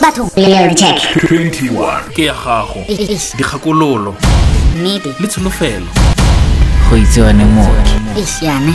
Batho check 21 ke ya gago. Dikgakololo nnete le tsholofelo. Go itsewane mooki yane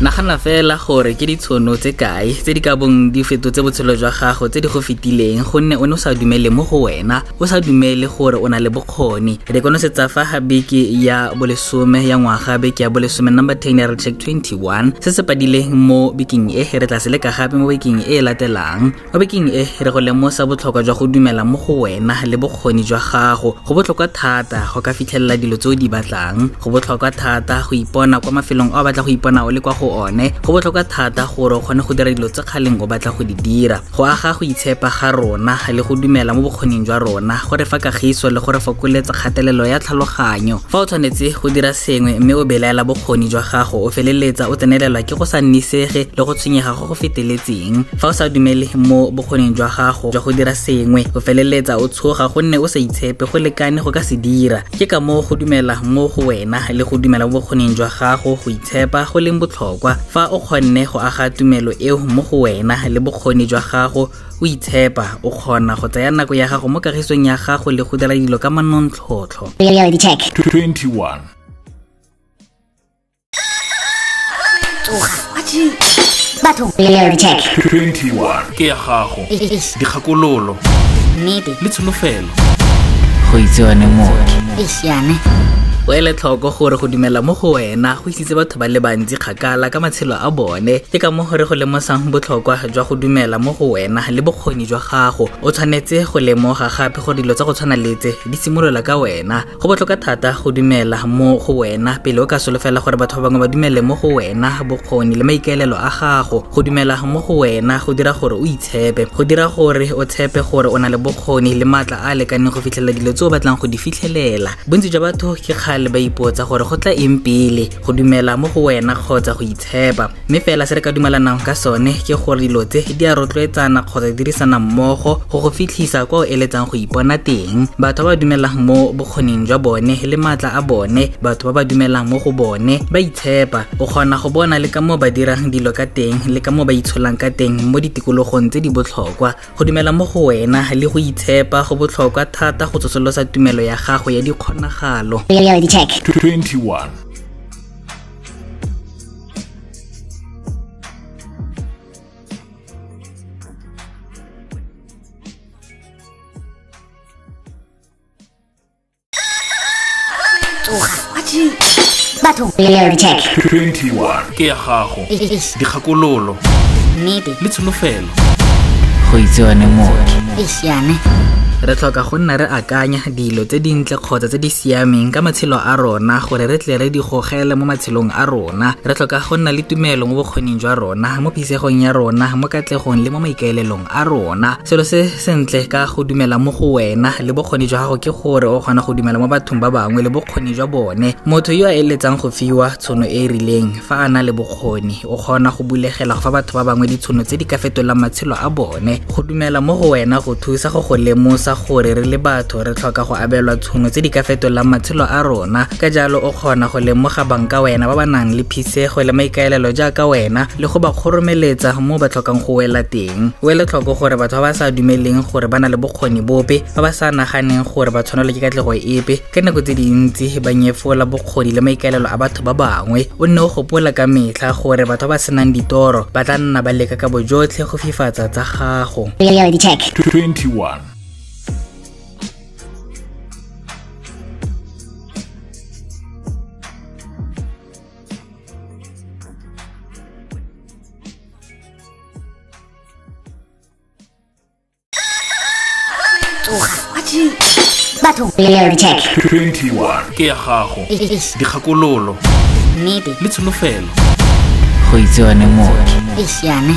nagana fela gore ke ditshono tse kae tse di ka bong di fetotse botshelo jwa gago tse di go fetileng gonne o ne o sa dumele mo go wena. O sa dumele gore o na le bokgoni. Re konosetsa fa ga beke ya bolesome ya ngwaga beke ya bolesome number 10 ya check 21 se se padileng mo bekeng e re tla se leka gape mo bekeng e e latelang. Mo bekeng e re go lemosa botlhokwa jwa go dumela mo go wena le bokgoni jwa gago. Go botlhokwa thata go ka fitlhelela dilo tse o di batlang. Go botlhokwa thata go ipona kwa mafelong a o batla go ipona o le kwa go one go botlhokwa thata gore o kgone go dira dilo tse kgaleng o batla go di dira. Go aga go itshepa ga rona le go dumela mo bokgoning jwa rona gore fa kagiso le gore fokoletsa kgatelelo ya tlhaloganyo. Fa o tshwanetse go dira sengwe mme o belaela bokgoni jwa gago o feleletsa o tsenelelwa ke go sa nnisege le go tshwenyega go go feteletseng. Fa o sa dumele mo bokgoning jwa gago jwa go dira sengwe o feleletsa o tshoga gonne o sa itshepe go lekane go ka se dira. Ke ka moo go dumela mo go wena le go dumela mo bokgoning jwa gago go itshepa go leng botlhokwa. Fa o kgonne go aga tumelo eo mo go wena le bokgoni jwa gago o itshepa o kgona go tsaya nako ya gago mo kagisong ya gago le go dira dilo ka manontlhotlho. Reality check. 21 Atjhe. batho reality check. 21 ke ya gago. Eish, dikgakololo. Nnete. Le tsholofelo. Go itsewane mooki o ele tlhoko gore go dumela mo go wena go isitse batho ba le bantsi kgakala ka matshelo a bone. Ke ka mo gore go lemosang botlhokwa jwa go dumela mo go wena le bokgoni jwa gago. O tshwanetse go lemoga gape gore dilo tsa go tshwana letse di simolola ka wena. Go botlhokwa thata go dumela mo go wena pele o ka solofela gore batho ba bangwe ba dumele mo go wena bokgoni le maikaelelo a gago. Go dumela mo go wena go dira gore o itshepe go dira gore o tshepe gore o na le bokgoni le maatla a a lekaneng go fitlhelela dilo tse o batlang go di fitlhelela. Bontsi jwa batho ke kgale ba ipotsa gore go tla eng pele go dumela mo go wena kgotsa go itshepa. Mme fela se re ka dumelanang ka sone ke gore dilo tse di a rotloetsana kgotsa di dirisana mmogo go go fitlhisa kwa o eletsang go ipona teng. Batho ba ba dumelang mo bokgoning jwa bone le maatla a bone batho ba ba dumelang mo go bone ba itshepa. O kgona go bona le ka moo ba dirang dilo ka teng le ka moo ba itsholang ka teng mo ditikologong tse di botlhokwa. Go dumela mo go wena le go itshepa go botlhokwa thata go tsosolosa tumelo ya gago ya dikgonagalo. Reality check 21 Atjhe. batho reality check 21 ke ya gago. Eish, dikgakololo. Nnete. Le tsholofelo. Go itsewane mooki re tlhoka go nna re akanya dilo tse dintle kgotsa tse di siameng ka matshelo a rona gore re tle re di gogele mo matshelong a rona. Re tlhoka go nna le tumelo mo bokgoning jwa rona mo phisegong ya rona mo katlegong le mo maikaelelong a rona. Selo se sentle ka go dumela mo go wena le bokgoni jwa gago ke gore o kgona go dumela mo bathong ba bangwe le bokgoni jwa bone. Motho yo a eletsang go fiwa tshono e e rileng fa a na le bokgoni o kgona go bulegela go fa batho ba bangwe ditshono tse di ka fetolang matshelo a bone. Go dumela mo go wena go thusa go go lemosa tlhalosa gore re le batho re tlhoka go abelwa tšhono tse di ka fetolang matshelo a rona. Ka jalo o kgona go lemoga banka wena ba ba nang le phisego le maikaelelo jaaka wena le go ba kgoromeletsa mo ba tlhokang go wela teng. O ele tlhoko gore batho ba ba sa dumeleng gore ba na le bokgoni bope ba ba sa naganeng gore ba tshwanelwa ke katlego epe. Ka nako tse dintsi ba nyefola bokgoni le maikaelelo a batho ba bangwe. O nne o gopola ka metlha gore batho ba ba senang ditoro ba tla nna ba leka ka bojotlhe go fifatsa tsa gago. 21 tsoga wa tshwenye batho leo check 21 ke ya gago. Dikgakololo. Nnete le tsholofelo. Go itsewane mooki e siame.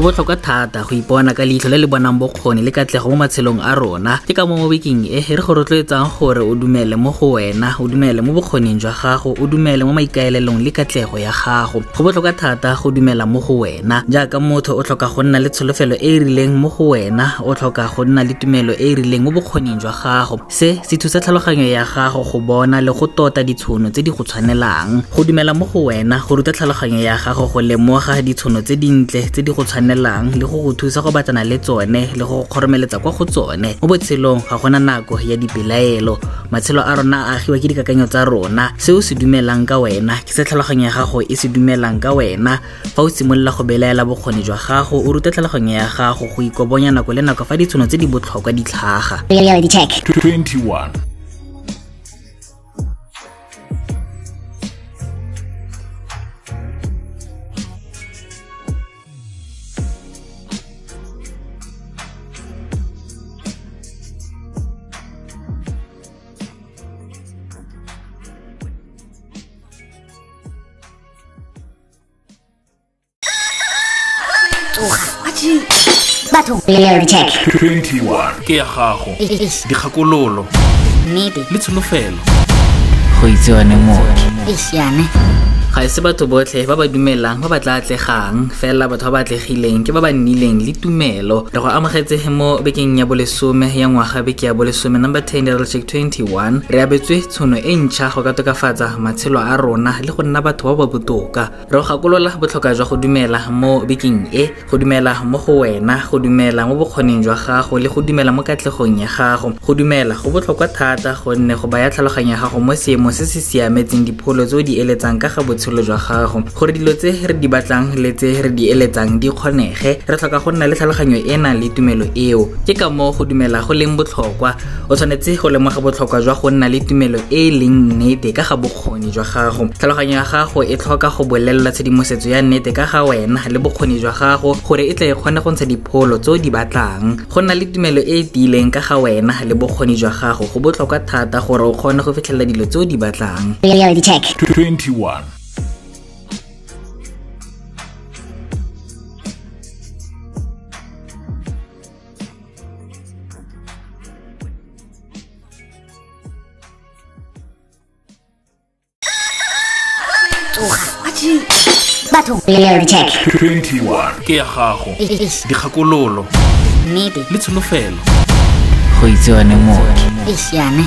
Go botlhokwa thata go ipona ka leitlho le le bonang bokgoni le katlego mo matshelong a rona. Ke ka mo mo bekeng e re go rotloetsang gore o dumele mo go wena o dumele mo bokgoning jwa gago o dumele mo maikaelelong le katlego ya gago. Go botlhokwa thata go dumela mo go wena. Jaaka motho o tlhoka go nna le tsholofelo e e rileng mo go wena o tlhoka go nna le tumelo e e rileng mo bokgoning jwa gago. Se se thusa tlhaloganyo ya gago go bona le go tota ditshono tse di go tshwanelang. Go dumela mo go wena go ruta tlhaloganyo ya gago go lemoga ditshono tse dintle tse di go tshwanelang tshwanelang le go go thusa go batlana le tsone le go go kgoromeletsa kwa go tsone. Mo botshelong ga gona nako ya dipelaelo matshelo a rona a agiwa ke dikakanyo tsa rona. Se o se dumelang ka wena ke se tlhaloganyo ya gago e se dumelang ka wena. Fa o simolola go belaela bokgoni jwa gago o rute tlhaloganyo ya gago go ikobonya nako le nako fa ditšhono tse di botlhokwa di tlhaga. Reality check. 21 Check. 21 ke ya gago Eish. dikgakololo Nnete. le tsholofelo go itsewane mooki. Ga se batho botlhe ba ba dumelang ba ba tla atlegang. Fela batho ba ba atlegileng ke ba ba nnileng le tumelo. Re go amogetse mo bekeng ya bolesome ya ngwaga beke ya bolesome number 10 ya check 21 re abetswe tshono e ntšha go ka tokafatsa matshelo a rona le go nna batho ba ba botoka. Re go gakolola botlhokwa jwa go dumela mo bekeng e go dumela mo go wena go dumela mo bokgoning jwa gago le go dumela mo katlegong ya gago. Go dumela go botlhokwa thata gonne go baya tlhaloganyo ya gago mo seemo se se siametseng dipholo tse o di eletsang ka ga botshelo jwa gago gore dilo tse re di batlang le tse re di eletsang di kgonege. Re tlhoka go nna le tlhaloganyo e, e na le tumelo eo. Ke ka moo go dumela go leng botlhokwa. O tshwanetse go lemoga botlhokwa jwa go nna le tumelo e e leng nnete ka ga bokgoni jwa gago. Tlhaloganyo ya gago e tlhoka go bolelelwa tshedimosetso ya nnete ka ga wena le bokgoni jwa gago gore e tle e kgone go ntsha dipholo tse o di batlang. Go nna le tumelo e e tiileng ka ga wena le bokgoni jwa gago go botlhokwa thata gore o kgone go fitlhelela dilo tse o di batlang. 21 tsoga batho. Check 21 ke ya gago. Dikgakololo nnete le tsholofelo go itsewane mooki esiane.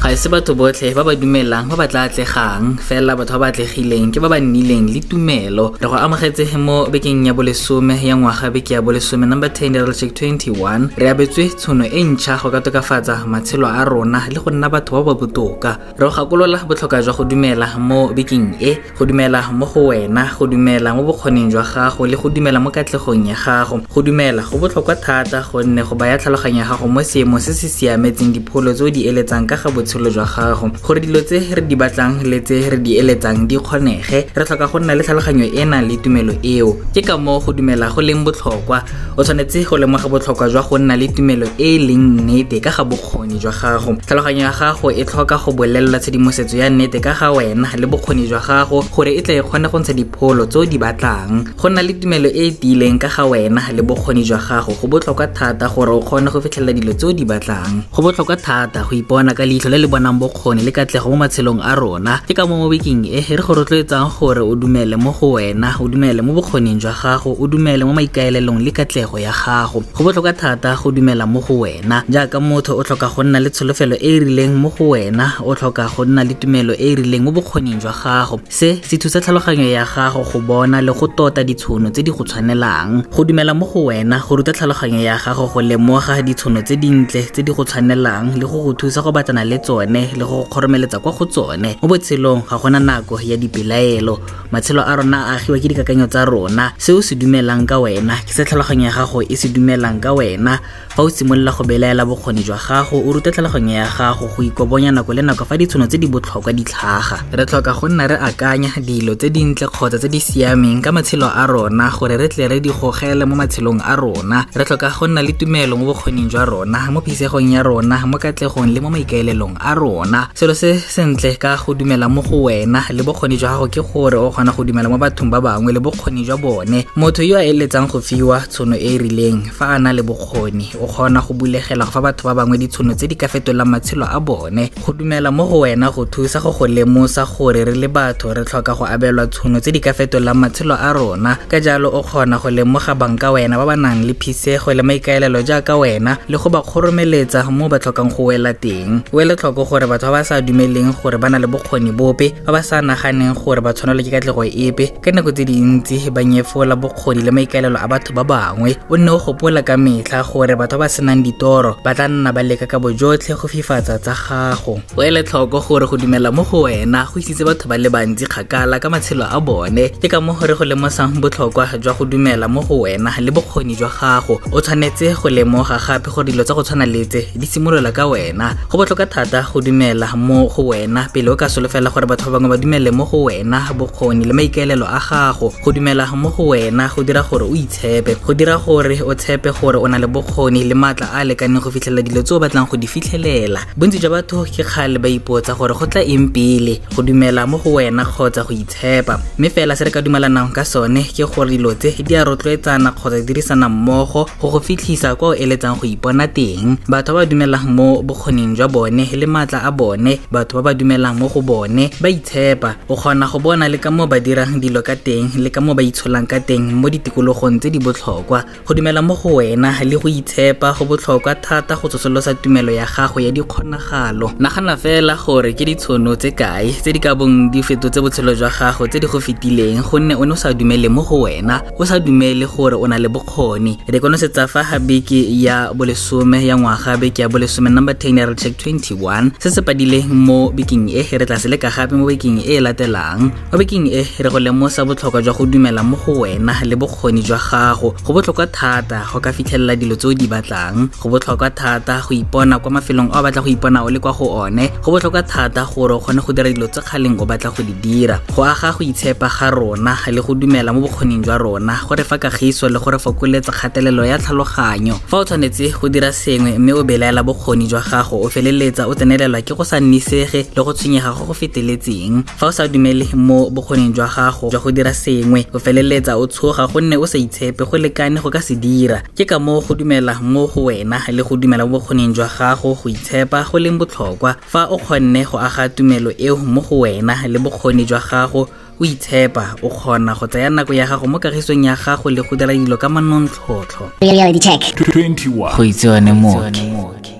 Ga e se batho botlhe ba ba dumelang ba ba tla atlegang. Fela batho ba ba atlegileng ke ba ba nnileng le tumelo. Re go amogetse mo bekeng ya bolesome ya ngwaga beke ya bolesome number 10 ya check 21 re abetswe tshono e ntšha go ka tokafatsa matshelo a rona le go nna batho ba ba botoka. Re go gakolola botlhokwa jwa go dumela mo bekeng e go dumela mo go wena go dumela mo bokgoning jwa gago le go dumela mo katlegong ya gago. Go dumela go botlhokwa thata gonne go baya tlhaloganyo ya gago mo seemo se se siametseng dipholo tse o di eletsang ka ga botshelo jwa gago gore dilo tse re di batlang le tse re di eletsang di kgonege. Re tlhoka go nna le tlhaloganyo e e nang le tumelo eo. Ke ka moo go dumela go leng botlhokwa. O tshwanetse go lemoga botlhokwa jwa go nna le tumelo e e leng nnete ka ga bokgoni jwa gago. Tlhaloganyo ya gago e tlhoka go bolelela tshedimosetso ya nnete ka ga wena le bokgoni jwa gago gore e tle e kgone go ntsha dipholo tse o di batlang. Go nna le tumelo e e tiileng ka ga wena le bokgoni jwa gago go botlhokwa thata gore o kgone go fitlhelela dilo tse o di batlang. Go botlhokwa thata go ipona ka leitlho le le bonang bokgoni le katlego mo matshelong a rona. Ke ka mo mo bekeng e re go rotloetsang gore o dumele mo go wena o dumele mo bokgoning jwa gago o dumele mo maikaelelong le katlego ya gago. Go botlhokwa thata go dumela mo go wena. Jaaka motho o tlhoka go nna le tsholofelo e e rileng mo go wena o tlhoka go nna le tumelo e e rileng mo bokgoning jwa gago. Se se thusa tlhaloganyo ya gago go bona le go tota ditšhono tse di go tshwanelang. Go dumela mo go wena go ruta tlhaloganyo ya gago go lemoga ditšhono tse dintle tse di go tshwanelang le go go thusa go batlana le tsone le go go kgoromeletsa kwa go tsone. Mo botshelong ga gona nako ya dipelaelo. Matshelo a rona a agiwa ke dikakanyo tsa rona. Se o se dumelang ka wena ke se tlhaloganyo ya gago e se dumelang ka wena. Fa o simolola go belaela bokgoni jwa gago o rute tlhaloganyo ya gago go ikobonya nako le nako fa ditšhono tse di botlhokwa di tlhaga. Re tlhoka go nna re akanya dilo tse dintle kgotsa tse di siameng ka matshelo a rona gore re tle re di gogele mo matshelong a rona. Re tlhoka go nna le tumelo mo bokgoning jwa rona mo phisegong ya rona mo katlegong le mo maikaelelong a rona. Selo se sentle ka go dumela mo go wena le bokgoni jwa gago ke gore o kgona go dumela mo bathong ba bangwe le bokgoni jwa bone. Motho yo a eletsang go fiwa tshono e e rileng fa a na le bokgoni o kgona go bulegela go fa batho ba bangwe ditšhono tse di ka fetolang matshelo a bone. Go dumela mo go wena go thusa go go lemosa gore re le batho re tlhoka go abelwa tšhono tse di ka fetolang matshelo a rona. Ka jalo o kgona go lemoga banka wena ba ba nang le phisego le maikaelelo jaaka wena le go ba kgoromeletsa mo ba tlhokang go wela teng. O ele tlhoko gore batho ba ba sa dumeleng gore ba na le bokgoni bope ba ba sa naganeng gore ba tshwanelwa ke katlego epe. Ka nako tse dintsi ba nyefola bokgoni le maikaelelo a batho ba bangwe. O nne o gopola ka metlha gore batho ba ba senang ditoro ba tla nna ba leka ka bojotlhe go fifatsa tsa gago. O ele tlhoko gore go dumela mo go wena go isitse batho ba le bantsi kgakala ka matshelo a bone. Ke ka mo gore go lemosang botlhokwa jwa go dumela mo go wena le bokgoni jwa gago. O tshwanetse go lemoga gape gore dilo tsa go tshwana letse di simolola ka wena. Go botlhokwa thata go dumela mo go wena pele o ka solofela gore batho ba bangwe ba dumele mo go wena bokgoni le maikaelelo a gago. Go dumela mo go wena go dira gore o itshepe go dira gore o tshepe gore o na le bokgoni le maatla a a lekaneng go fitlhelela dilo tse o batlang go di fitlhelela. Bontsi jwa batho ke kgale ba ipotsa gore go tla eng pele go dumela mo go wena kgotsa go itshepa. Mme fela se re ka dumelanang ka sone ke gore dilo tse di a rotloetsana kgotsa di dirisana mmogo go go fitlhisa kwa o eletsang go ipona teng. Batho ba ba dumelang mo bokgoning jwa bone le maatla a bone batho ba ba dumelang mo go bone ba itshepa. O kgona go bona le ka moo ba dirang dilo ka teng le ka moo ba itsholang ka teng mo ditikologong tse di botlhokwa. Go dumela mo go wena le go itshepa go botlhokwa thata go tsosolosa tumelo ya gago ya dikgonagalo. Nagana fela gore ke ditshono tse kae tse di ka bong di fetotse botshelo jwa gago tse di go fetileng gonne o ne o sa dumele mo go wena o sa dumele gore o na le bokgoni. Re konosetsa fa ga beke ya bolesome ya ngwaga beke ya bolesome number 10 ya recheck 21 1 se se padileng mo bekeng e re tla se leka gape mo bekeng e e latelang. Mo bekeng e re go lemosa botlhokwa jwa go dumela mo go wena le bokgoni jwa gago. Go botlhokwa thata go ka fitlhelela dilo tse o di batlang. Go botlhokwa thata go ipona kwa mafelong a o batla go ipona o le kwa go one. Go botlhokwa thata gore o kgone go dira dilo tse kgaleng o batla go di dira. Go aga go itshepa ga rona le go dumela mo bokgoning jwa rona. Gore fa kagiso le gore fokoletsa kgatelelo ya tlhaloganyo. Fa o tshwanetse go dira sengwe mme o belaela bokgoni jwa gago o feleletsa o tsenelelwa ke go sa nnisege le go tshwenyega go go feteletseng. Fa o sa dumele mo bokgoning jwa gago jwa go dira sengwe o feleletsa o tshoga gonne o sa itshepe go lekane go ka se dira. Ke ka moo go dumela mo go wena le go dumela mo bokgoning jwa gago go itshepa go leng botlhokwa. Fa o kgonne go aga tumelo eo mo go wena le bokgoni jwa gago o itshepa o kgona go tsaya nako ya gago mo kagisong ya gago le go dira dilo ka manontlhotlho. Reality check. 21 go itsewane moke